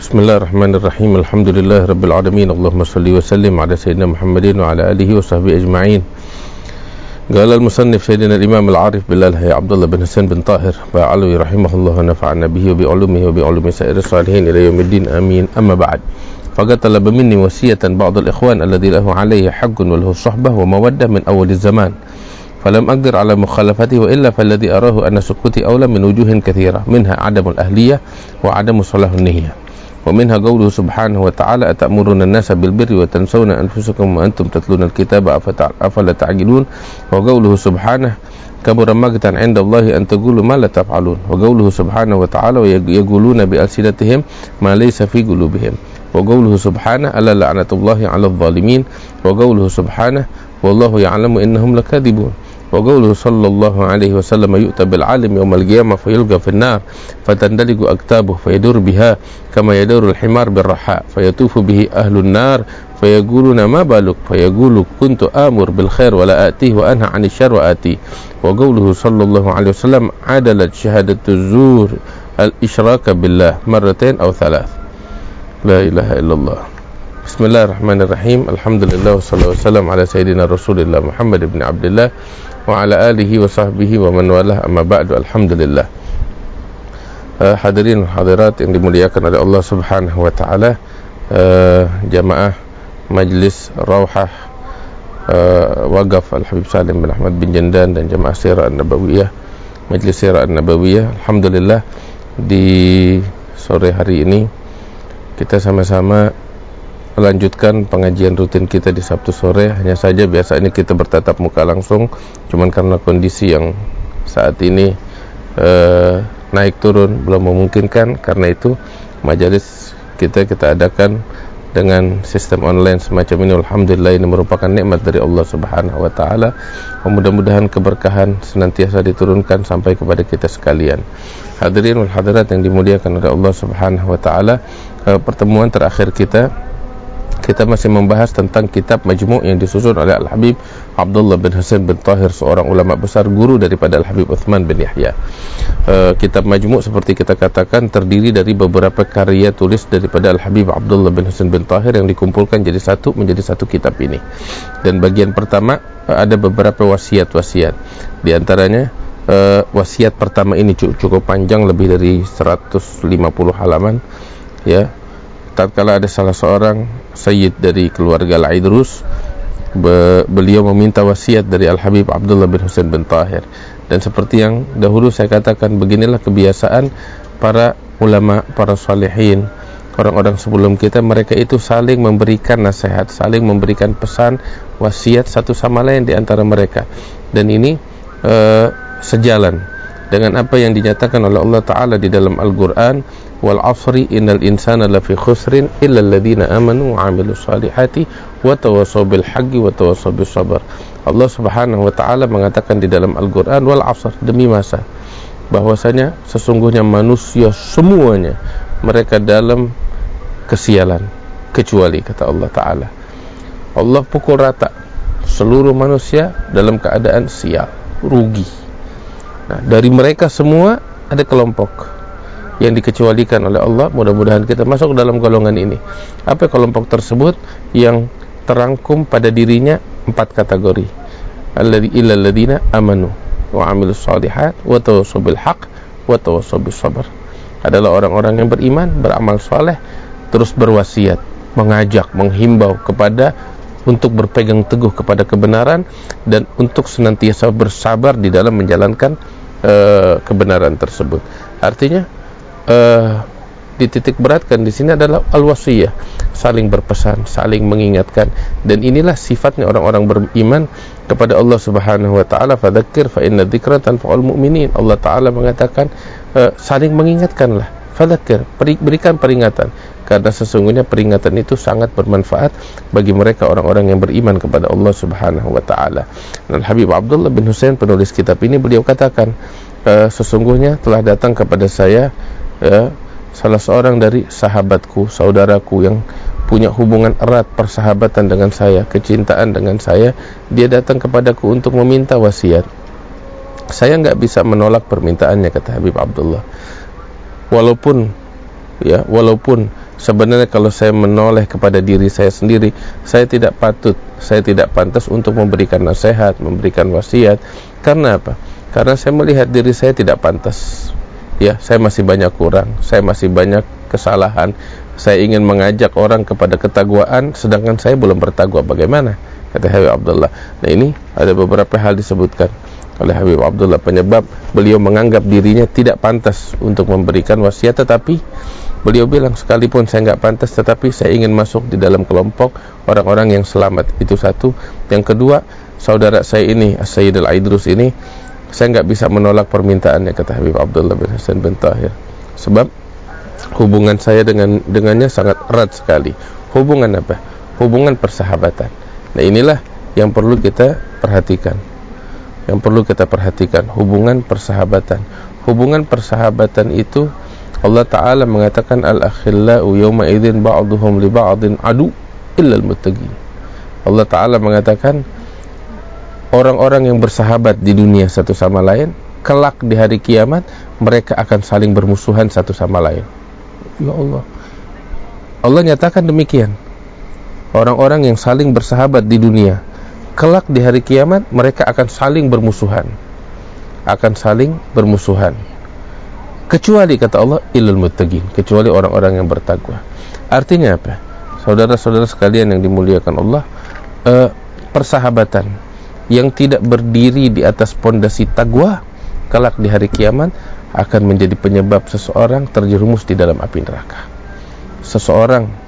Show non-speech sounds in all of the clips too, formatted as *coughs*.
بسم الله الرحمن الرحيم الحمد لله رب العالمين اللهم صل وسلم على سيدنا محمد وعلى آله وصحبه أجمعين قال المصنف سيدنا الإمام العارف بالله عبد الله بن حسين بن طاهر فعلوي رحمه الله ونفعنا به وبعلومه وبعلوم سائر الصالحين إلى يوم الدين آمين أما بعد فقد طلب مني وصية بعض الإخوان الذي له عليه حق وله صحبة ومودة من أول الزمان فلم أقدر على مخالفته وإلا فالذي أراه أن سكوتي أولى من وجوه كثيرة منها عدم الأهلية وعدم صلاح النية ومنها قوله سبحانه وتعالى أتأمرون الناس بالبر وتنسون أنفسكم وأنتم تتلون الكتاب أفلا تعجلون وقوله سبحانه كبر مقتا عند الله أن تقولوا ما لا تفعلون. وقوله سبحانه وتعالى ويقولون بألسنتهم ما ليس في قلوبهم. وقوله سبحانه ألا لعنة الله على الظالمين؟ وقوله سبحانه والله يعلم إنهم لكاذبون. وقوله صلى الله عليه وسلم يؤتى بالعالم يوم القيامة فيلقى في النار فتندلق أكتابه فيدور بها كما يدور الحمار بالرحاء فيطوف به أهل النار فيقولون ما بالك؟ فيقول كنت آمر بالخير ولا آتيه وأنهى عن الشر وآتيه. وقوله صلى الله عليه وسلم عدلت شهادة الزور الإشراك بالله مرتين أو ثلاث. لا إله إلا الله. بسم الله الرحمن الرحيم. الحمد لله والصلاة والسلام على سيدنا رسول الله محمد بن عبد الله wa ala alihi wa sahbihi wa man walah. Amma ba'du alhamdulillah. Uh, hadirin hadirat yang dimuliakan oleh Allah Subhanahu wa taala uh, jamaah majlis Rauhah uh, eh, Wagaf Al Habib Salim bin Ahmad bin Jandan dan jamaah Sirah An-Nabawiyah Majlis Sirah An-Nabawiyah alhamdulillah. Di sore hari ini kita sama-sama melanjutkan pengajian rutin kita di Sabtu sore. Hanya saja biasa ini kita bertatap muka langsung cuman karena kondisi yang saat ini eh, naik turun belum memungkinkan. Karena itu majelis kita kita adakan dengan sistem online semacam ini. Alhamdulillah ini merupakan nikmat dari Allah Subhanahu wa taala. Mudah-mudahan keberkahan senantiasa diturunkan sampai kepada kita sekalian. Hadirin wal hadirat yang dimuliakan oleh Allah Subhanahu wa taala eh, pertemuan terakhir kita kita masih membahas tentang kitab Majmu' yang disusun oleh Al-Habib Abdullah bin Hasan bin Tahir seorang ulama besar guru daripada Al-Habib Uthman bin Yahya. Uh, kitab Majmu' seperti kita katakan terdiri dari beberapa karya tulis daripada Al-Habib Abdullah bin Hasan bin Tahir yang dikumpulkan jadi satu menjadi satu kitab ini. Dan bagian pertama uh, ada beberapa wasiat-wasiat. Di antaranya uh, wasiat pertama ini cukup panjang lebih dari 150 halaman ya tatkala ada salah seorang sayyid dari keluarga Al-Aidrus be, beliau meminta wasiat dari Al-Habib Abdullah bin Husain bin Tahir. Dan seperti yang dahulu saya katakan beginilah kebiasaan para ulama, para salihin orang-orang sebelum kita. Mereka itu saling memberikan nasihat, saling memberikan pesan wasiat satu sama lain di antara mereka. Dan ini uh, sejalan dengan apa yang dinyatakan oleh Allah Ta'ala di dalam Al-Quran wal asri innal insana lafi khusrin illa alladhina amanu wa amilu salihati wa tawasaw bil haqqi wa tawasaw bis sabr. Allah Subhanahu wa taala mengatakan di dalam Al-Qur'an wal asr demi masa bahwasanya sesungguhnya manusia semuanya mereka dalam kesialan kecuali kata Allah taala. Allah pukul rata seluruh manusia dalam keadaan sial rugi. Nah, dari mereka semua ada kelompok yang dikecualikan oleh Allah. Mudah-mudahan kita masuk dalam golongan ini. Apa kelompok tersebut yang terangkum pada dirinya empat kategori. Alladzi illal amanu wa amilus solihat wa tawassaw bil haqq wa tawassaw bis sabr. Adalah orang-orang yang beriman, beramal soleh, terus berwasiat, mengajak, menghimbau kepada untuk berpegang teguh kepada kebenaran dan untuk senantiasa bersabar di dalam menjalankan uh, kebenaran tersebut. Artinya uh, dititik beratkan di sini adalah al-wasiyah, saling berpesan, saling mengingatkan dan inilah sifatnya orang-orang beriman kepada Allah Subhanahu wa taala fadzakir fa inna dzikra tanfa'ul mu'minin. Allah taala mengatakan uh, saling mengingatkanlah. Fadzakir, berikan peringatan karena sesungguhnya peringatan itu sangat bermanfaat bagi mereka orang-orang yang beriman kepada Allah Subhanahu wa taala. Dan Habib Abdullah bin Husain penulis kitab ini beliau katakan e, sesungguhnya telah datang kepada saya e, salah seorang dari sahabatku, saudaraku yang punya hubungan erat persahabatan dengan saya, kecintaan dengan saya, dia datang kepadaku untuk meminta wasiat. Saya enggak bisa menolak permintaannya kata Habib Abdullah. Walaupun ya walaupun sebenarnya kalau saya menoleh kepada diri saya sendiri saya tidak patut saya tidak pantas untuk memberikan nasihat memberikan wasiat karena apa karena saya melihat diri saya tidak pantas ya saya masih banyak kurang saya masih banyak kesalahan. Saya ingin mengajak orang kepada ketakwaan sedangkan saya belum bertakwa. Bagaimana? Kata Habib Abdullah. Nah ini ada beberapa hal disebutkan oleh Habib Abdullah. Penyebab beliau menganggap dirinya tidak pantas untuk memberikan wasiat tetapi beliau bilang sekalipun saya enggak pantas tetapi saya ingin masuk di dalam kelompok orang-orang yang selamat. Itu satu. Yang kedua saudara saya ini Sayyid Al-Aidrus ini saya enggak bisa menolak permintaannya kata Habib Abdullah bin Hasan bin Tahir. Sebab hubungan saya dengan dengannya sangat erat sekali. Hubungan apa? Hubungan persahabatan. Nah inilah yang perlu kita perhatikan. Yang perlu kita perhatikan hubungan persahabatan. Hubungan persahabatan itu Allah Ta'ala mengatakan al-akhillau yawma idhin ba'duhum li ba'din adu illa al-muttaqin Allah Ta'ala mengatakan orang-orang yang bersahabat di dunia satu sama lain kelak di hari kiamat mereka akan saling bermusuhan satu sama lain. Ya Allah. Allah nyatakan demikian. Orang-orang yang saling bersahabat di dunia kelak di hari kiamat mereka akan saling bermusuhan. Akan saling bermusuhan. Kecuali kata Allah ilal muttaqin. Kecuali orang-orang yang bertakwa. Artinya apa? Saudara-saudara sekalian yang dimuliakan Allah eh, persahabatan yang tidak berdiri di atas pondasi takwa kelak di hari kiamat akan menjadi penyebab seseorang terjerumus di dalam api neraka. Seseorang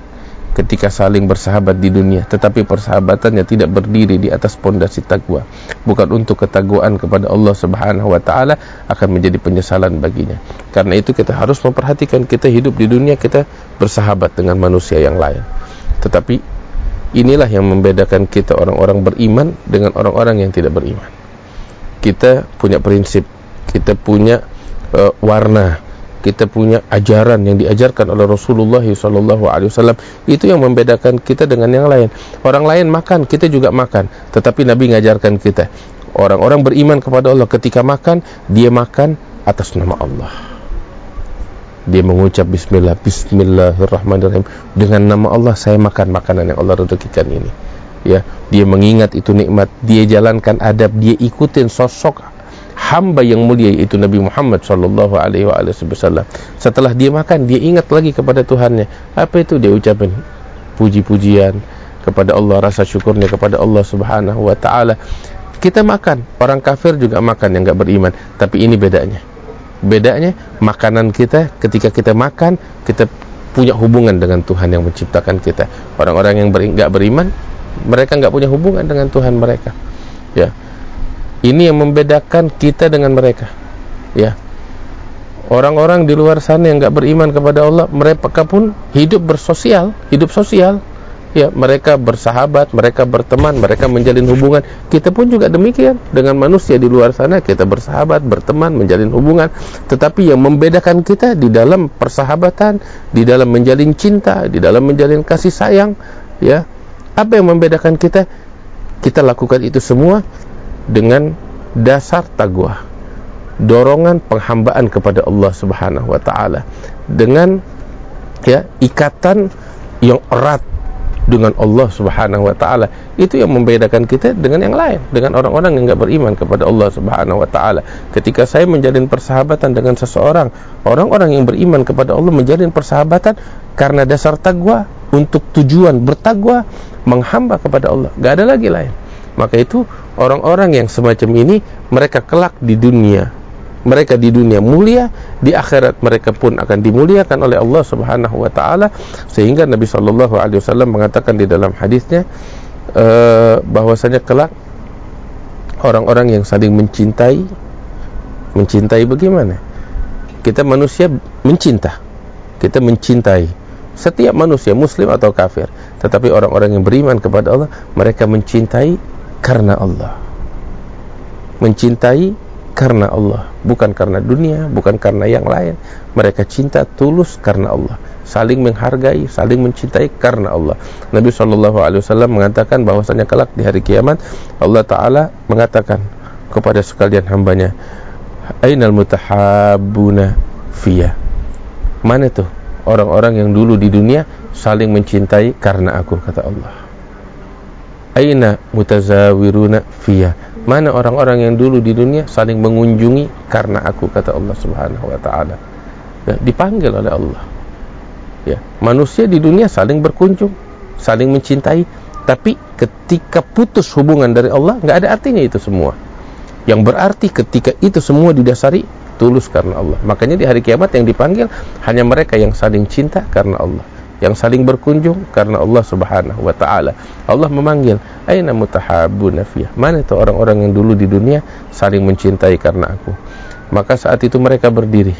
ketika saling bersahabat di dunia tetapi persahabatannya tidak berdiri di atas pondasi takwa bukan untuk ketakwaan kepada Allah Subhanahu wa taala akan menjadi penyesalan baginya. Karena itu kita harus memperhatikan kita hidup di dunia kita bersahabat dengan manusia yang lain. Tetapi inilah yang membedakan kita orang-orang beriman dengan orang-orang yang tidak beriman kita punya prinsip kita punya uh, warna kita punya ajaran yang diajarkan oleh Rasulullah wasallam itu yang membedakan kita dengan yang lain. Orang lain makan, kita juga makan, tetapi Nabi mengajarkan kita. Orang-orang beriman kepada Allah ketika makan, dia makan atas nama Allah. Dia mengucap bismillah, bismillahirrahmanirrahim dengan nama Allah saya makan makanan yang Allah rezekikan ini. Ya, dia mengingat itu nikmat, dia jalankan adab, dia ikutin sosok hamba yang mulia itu Nabi Muhammad sallallahu alaihi wasallam. Setelah dia makan, dia ingat lagi kepada Tuhannya. Apa itu dia ucapin? Puji-pujian kepada Allah, rasa syukurnya kepada Allah Subhanahu wa taala. Kita makan, orang kafir juga makan yang enggak beriman, tapi ini bedanya. Bedanya makanan kita ketika kita makan, kita punya hubungan dengan Tuhan yang menciptakan kita. Orang-orang yang enggak beriman, mereka enggak punya hubungan dengan Tuhan mereka. Ya ini yang membedakan kita dengan mereka. Ya. Orang-orang di luar sana yang enggak beriman kepada Allah, mereka pun hidup bersosial, hidup sosial. Ya, mereka bersahabat, mereka berteman, mereka menjalin hubungan. Kita pun juga demikian dengan manusia di luar sana, kita bersahabat, berteman, menjalin hubungan. Tetapi yang membedakan kita di dalam persahabatan, di dalam menjalin cinta, di dalam menjalin kasih sayang, ya. Apa yang membedakan kita? Kita lakukan itu semua dengan dasar takwa dorongan penghambaan kepada Allah Subhanahu wa taala dengan ya ikatan yang erat dengan Allah Subhanahu wa taala. Itu yang membedakan kita dengan yang lain dengan orang-orang yang enggak beriman kepada Allah Subhanahu wa taala. Ketika saya menjalin persahabatan dengan seseorang orang-orang yang beriman kepada Allah menjalin persahabatan karena dasar takwa untuk tujuan bertakwa menghamba kepada Allah. Enggak ada lagi lain. Maka itu orang-orang yang semacam ini mereka kelak di dunia. Mereka di dunia mulia di akhirat mereka pun akan dimuliakan oleh Allah Subhanahu wa taala. Sehingga Nabi sallallahu alaihi wasallam mengatakan di dalam hadisnya uh, bahwasanya kelak orang-orang yang saling mencintai mencintai bagaimana? Kita manusia mencinta kita mencintai setiap manusia muslim atau kafir. Tetapi orang-orang yang beriman kepada Allah mereka mencintai karena Allah. Mencintai karena Allah bukan karena dunia bukan karena yang lain. Mereka cinta tulus karena Allah saling menghargai saling mencintai karena Allah. Nabi SAW mengatakan bahwasanya kelak di hari kiamat Allah Ta'ala mengatakan kepada sekalian hambanya Ainal mutahabuna fiyah mana tuh orang-orang yang dulu di dunia saling mencintai karena aku kata Allah. Aina mutazawiruna fiyah mana orang-orang yang dulu di dunia saling mengunjungi karena aku kata Allah Subhanahu wa taala. Ya, dipanggil oleh Allah. Ya manusia di dunia saling berkunjung saling mencintai. Tapi ketika putus hubungan dari Allah nggak ada artinya itu semua. Yang berarti ketika itu semua didasari tulus karena Allah. Makanya di hari kiamat yang dipanggil hanya mereka yang saling cinta karena Allah yang saling berkunjung karena Allah Subhanahu wa taala. Allah memanggil, "Aina mutahabbuna fiyah?" Mana itu orang-orang yang dulu di dunia saling mencintai karena aku. Maka saat itu mereka berdiri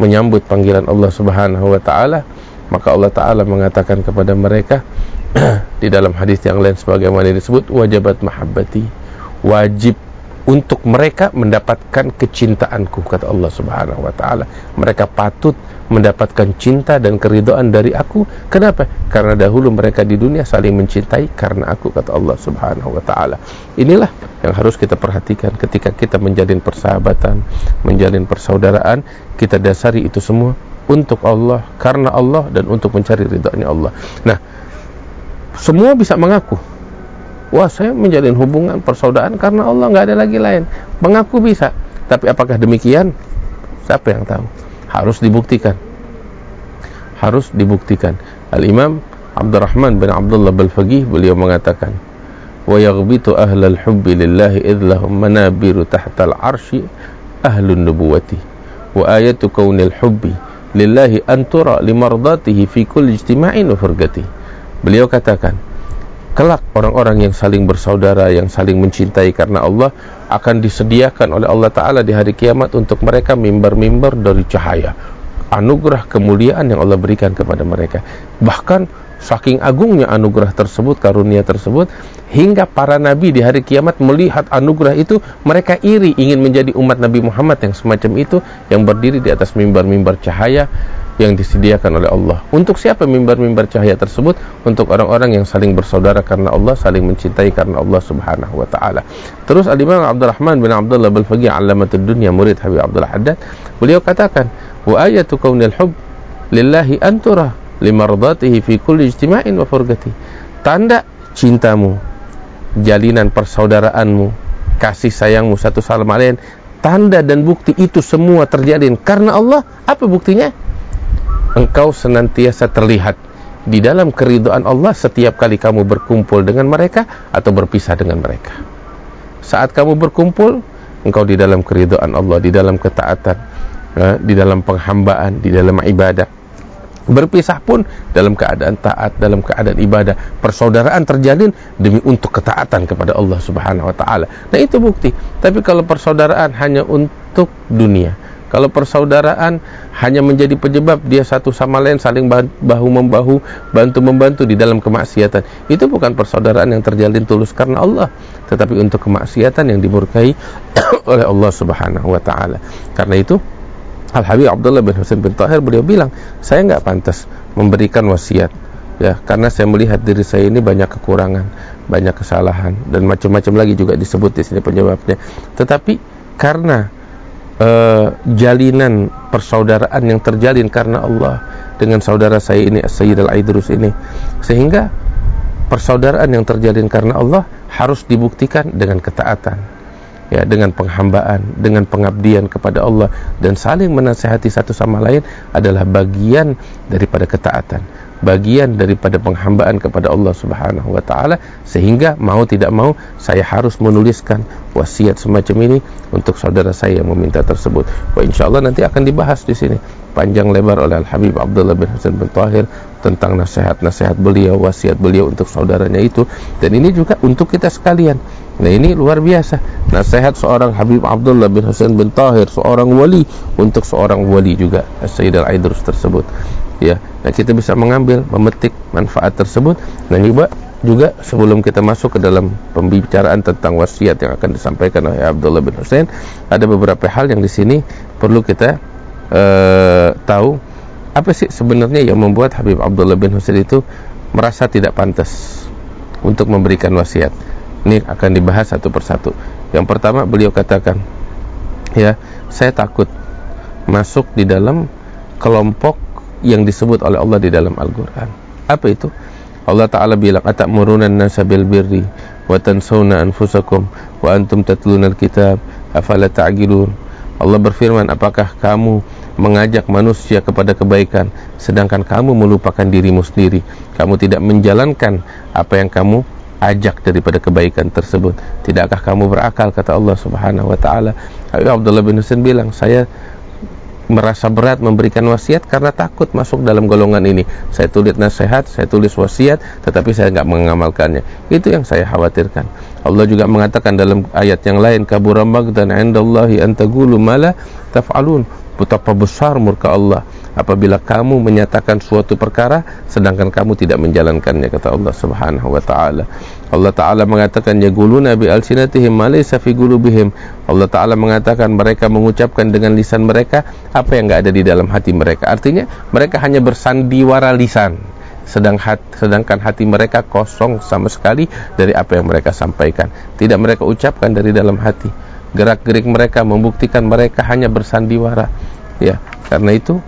menyambut panggilan Allah Subhanahu wa taala, maka Allah taala mengatakan kepada mereka *clears throat* di dalam hadis yang lain sebagaimana disebut wajibat mahabbati, wajib untuk mereka mendapatkan kecintaanku kata Allah Subhanahu wa taala. Mereka patut mendapatkan cinta dan keridhaan dari aku. Kenapa? Karena dahulu mereka di dunia saling mencintai karena aku kata Allah Subhanahu wa taala. Inilah yang harus kita perhatikan ketika kita menjalin persahabatan, menjalin persaudaraan, kita dasari itu semua untuk Allah, karena Allah dan untuk mencari ridhonya Allah. Nah, semua bisa mengaku Wah saya menjalin hubungan persaudaraan karena Allah nggak ada lagi lain. Mengaku bisa, tapi apakah demikian? Siapa yang tahu? Harus dibuktikan. Harus dibuktikan. Al-Imam Abdurrahman bin Abdullah Balfaqih beliau mengatakan wa yaghbitu ahlal hubbi lillahi idlahum manabiru tahtal arshi ahlun nubuwati. Wa ayatu kaunil hubbi lillahi antura limardatihi fi kulli ijtima'in furgati beliau katakan kelak orang-orang yang saling bersaudara yang saling mencintai karena Allah akan disediakan oleh Allah Ta'ala di hari kiamat untuk mereka mimbar-mimbar dari cahaya. Anugerah kemuliaan yang Allah berikan kepada mereka. Bahkan saking agungnya anugerah tersebut karunia tersebut hingga para nabi di hari kiamat melihat anugerah itu mereka iri ingin menjadi umat Nabi Muhammad yang semacam itu yang berdiri di atas mimbar-mimbar cahaya yang disediakan oleh Allah. Untuk siapa mimbar-mimbar cahaya tersebut? Untuk orang-orang yang saling bersaudara karena Allah, saling mencintai karena Allah Subhanahu wa taala. Terus Al-Imam Abdurrahman bin Abdullah bin Faqih Alamatud Dunya murid Habib Abdullah Haddad, beliau katakan, "Wa ayatu kaunil hub lillahi antura limardatihi fi kulli ijtima'in wa furgati." Tanda cintamu, jalinan persaudaraanmu, kasih sayangmu satu sama lain, tanda dan bukti itu semua terjadi karena Allah. Apa buktinya? Engkau senantiasa terlihat di dalam keridhaan Allah setiap kali kamu berkumpul dengan mereka atau berpisah dengan mereka. Saat kamu berkumpul, engkau di dalam keridhaan Allah, di dalam ketaatan, di dalam penghambaan, di dalam ibadah. Berpisah pun dalam keadaan taat, dalam keadaan ibadah. Persaudaraan terjalin demi untuk ketaatan kepada Allah Subhanahu wa taala. Nah, itu bukti. Tapi kalau persaudaraan hanya untuk dunia, kalau persaudaraan hanya menjadi penyebab dia satu sama lain saling bahu membahu, bantu membantu di dalam kemaksiatan. Itu bukan persaudaraan yang terjalin tulus karena Allah, tetapi untuk kemaksiatan yang dimurkai *coughs* oleh Allah Subhanahu wa taala. Karena itu Al Habib Abdullah bin Husain bin Tahir beliau bilang, "Saya nggak pantas memberikan wasiat ya karena saya melihat diri saya ini banyak kekurangan, banyak kesalahan dan macam-macam lagi juga disebut di sini penyebabnya. Tetapi karena uh, jalinan persaudaraan yang terjalin karena Allah dengan saudara saya ini Sayyid Al-Aidrus ini. Sehingga persaudaraan yang terjalin karena Allah harus dibuktikan dengan ketaatan ya dengan penghambaan dengan pengabdian kepada Allah. Dan saling menasehati satu sama lain adalah bagian daripada ketaatan bagian daripada penghambaan kepada Allah Subhanahu wa taala sehingga mau tidak mau saya harus menuliskan wasiat semacam ini untuk saudara saya yang meminta tersebut. Wah insyaallah nanti akan dibahas di sini panjang lebar oleh Al Habib Abdullah bin Hasan bin Tahir tentang nasihat-nasihat beliau, wasiat beliau untuk saudaranya itu dan ini juga untuk kita sekalian. Nah ini luar biasa Nasihat seorang Habib Abdullah bin Hasan bin Tahir Seorang wali Untuk seorang wali juga Sayyid Al-Aidrus tersebut. Ya nah kita bisa mengambil memetik manfaat tersebut dan juga juga sebelum kita masuk ke dalam pembicaraan tentang wasiat yang akan disampaikan oleh Abdullah bin Hussein ada beberapa hal yang di sini perlu kita uh, tahu. Apa sih sebenarnya yang membuat Habib Abdullah bin Hussein itu merasa tidak pantas untuk memberikan wasiat ini akan dibahas satu persatu yang pertama beliau katakan ya saya takut masuk di dalam kelompok yang disebut oleh Allah di dalam Al-Qur'an. Apa itu? Allah Ta'ala bilang atamuruna an-nasa bil birri wa tansawna anfusakum wa antum tatluna al-kitab afala ta'qilun Allah berfirman apakah kamu mengajak manusia kepada kebaikan sedangkan kamu melupakan dirimu sendiri kamu tidak menjalankan apa yang kamu ajak daripada kebaikan tersebut tidakkah kamu berakal kata Allah Subhanahu wa taala Abdullah bin Husain bilang saya merasa berat memberikan wasiat karena takut masuk dalam golongan ini. Saya tulis nasihat, saya tulis wasiat, tetapi saya enggak mengamalkannya. Itu yang saya khawatirkan. Allah juga mengatakan dalam ayat yang lain, kabura magdan 'indallahi an taqulu ma la taf'alun. Betapa besar murka Allah apabila kamu menyatakan suatu perkara sedangkan kamu tidak menjalankannya kata Allah Subhanahu wa taala. Allah Ta'ala mengatakan yaquluna bi alsinatihim ma laysa fi qulubihim. Allah Ta'ala mengatakan mereka mengucapkan dengan lisan mereka apa yang enggak ada di dalam hati mereka. Artinya mereka hanya bersandiwara lisan. Sedang hat, sedangkan hati mereka kosong sama sekali dari apa yang mereka sampaikan. Tidak mereka ucapkan dari dalam hati. Gerak-gerik mereka membuktikan mereka hanya bersandiwara. Ya, karena itu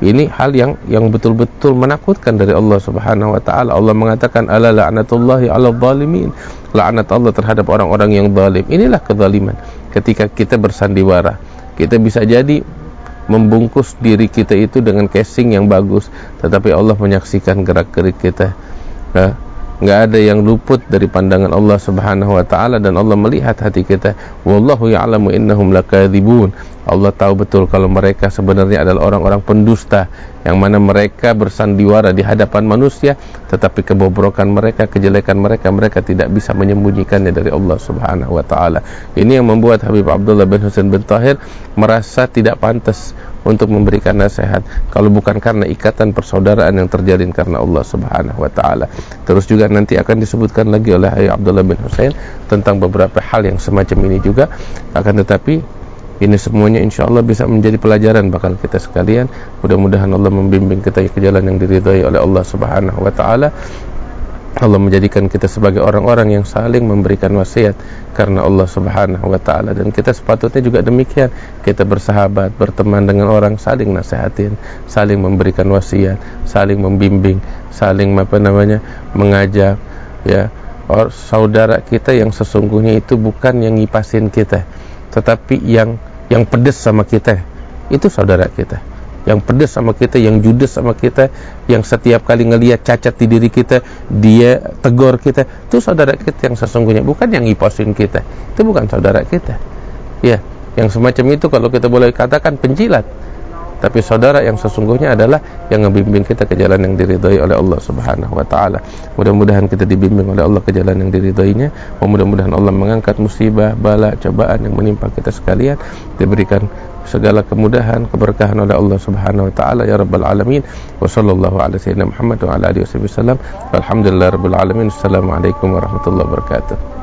ini hal yang yang betul-betul menakutkan dari Allah Subhanahu wa taala. Allah mengatakan ala la'natullahi 'alal zalimin. Laknat Allah terhadap orang-orang yang zalim. Inilah kezaliman. Ketika kita bersandiwara, kita bisa jadi membungkus diri kita itu dengan casing yang bagus, tetapi Allah menyaksikan gerak-gerik kita. Nah, nggak ada yang luput dari pandangan Allah Subhanahu wa taala dan Allah melihat hati kita. Wallahu ya'lamu innahum lakadzibun. Allah tahu betul kalau mereka sebenarnya adalah orang-orang pendusta yang mana mereka bersandiwara di hadapan manusia tetapi kebobrokan mereka, kejelekan mereka mereka tidak bisa menyembunyikannya dari Allah Subhanahu wa taala. Ini yang membuat Habib Abdullah bin Husain bin Tahir merasa tidak pantas untuk memberikan nasihat kalau bukan karena ikatan persaudaraan yang terjalin karena Allah Subhanahu wa taala. Terus juga nanti akan disebutkan lagi oleh Habib Abdullah bin Husain tentang beberapa hal yang semacam ini juga akan tetapi ini semuanya insya Allah bisa menjadi pelajaran bakal kita sekalian. Mudah-mudahan Allah membimbing kita ke jalan yang diridhai oleh Allah Subhanahu wa taala. Allah menjadikan kita sebagai orang-orang yang saling memberikan wasiat karena Allah Subhanahu wa taala dan kita sepatutnya juga demikian. Kita bersahabat, berteman dengan orang, saling nasihatin, saling memberikan wasiat, saling membimbing, saling apa namanya? mengajak ya. Or, saudara kita yang sesungguhnya itu bukan yang ngipasin kita, tetapi yang yang pedes sama kita itu saudara kita yang pedes sama kita, yang judes sama kita, yang setiap kali ngelihat cacat di diri kita, dia tegur kita, itu saudara kita yang sesungguhnya, bukan yang ngiposin kita. Itu bukan saudara kita. Ya, yang semacam itu kalau kita boleh katakan penjilat. Tapi saudara yang sesungguhnya adalah yang membimbing kita ke jalan yang diridhai oleh Allah Subhanahu wa taala. Mudah-mudahan kita dibimbing oleh Allah ke jalan yang diridhoinya. Mudah-mudahan Allah mengangkat musibah, bala, cobaan yang menimpa kita sekalian, diberikan segala kemudahan, keberkahan oleh Allah Subhanahu wa taala ya rabbal alamin. Wa sallallahu ala sayyidina Muhammad wa ala alihi wasallam. Alhamdulillah rabbil alamin. Assalamualaikum warahmatullahi wabarakatuh.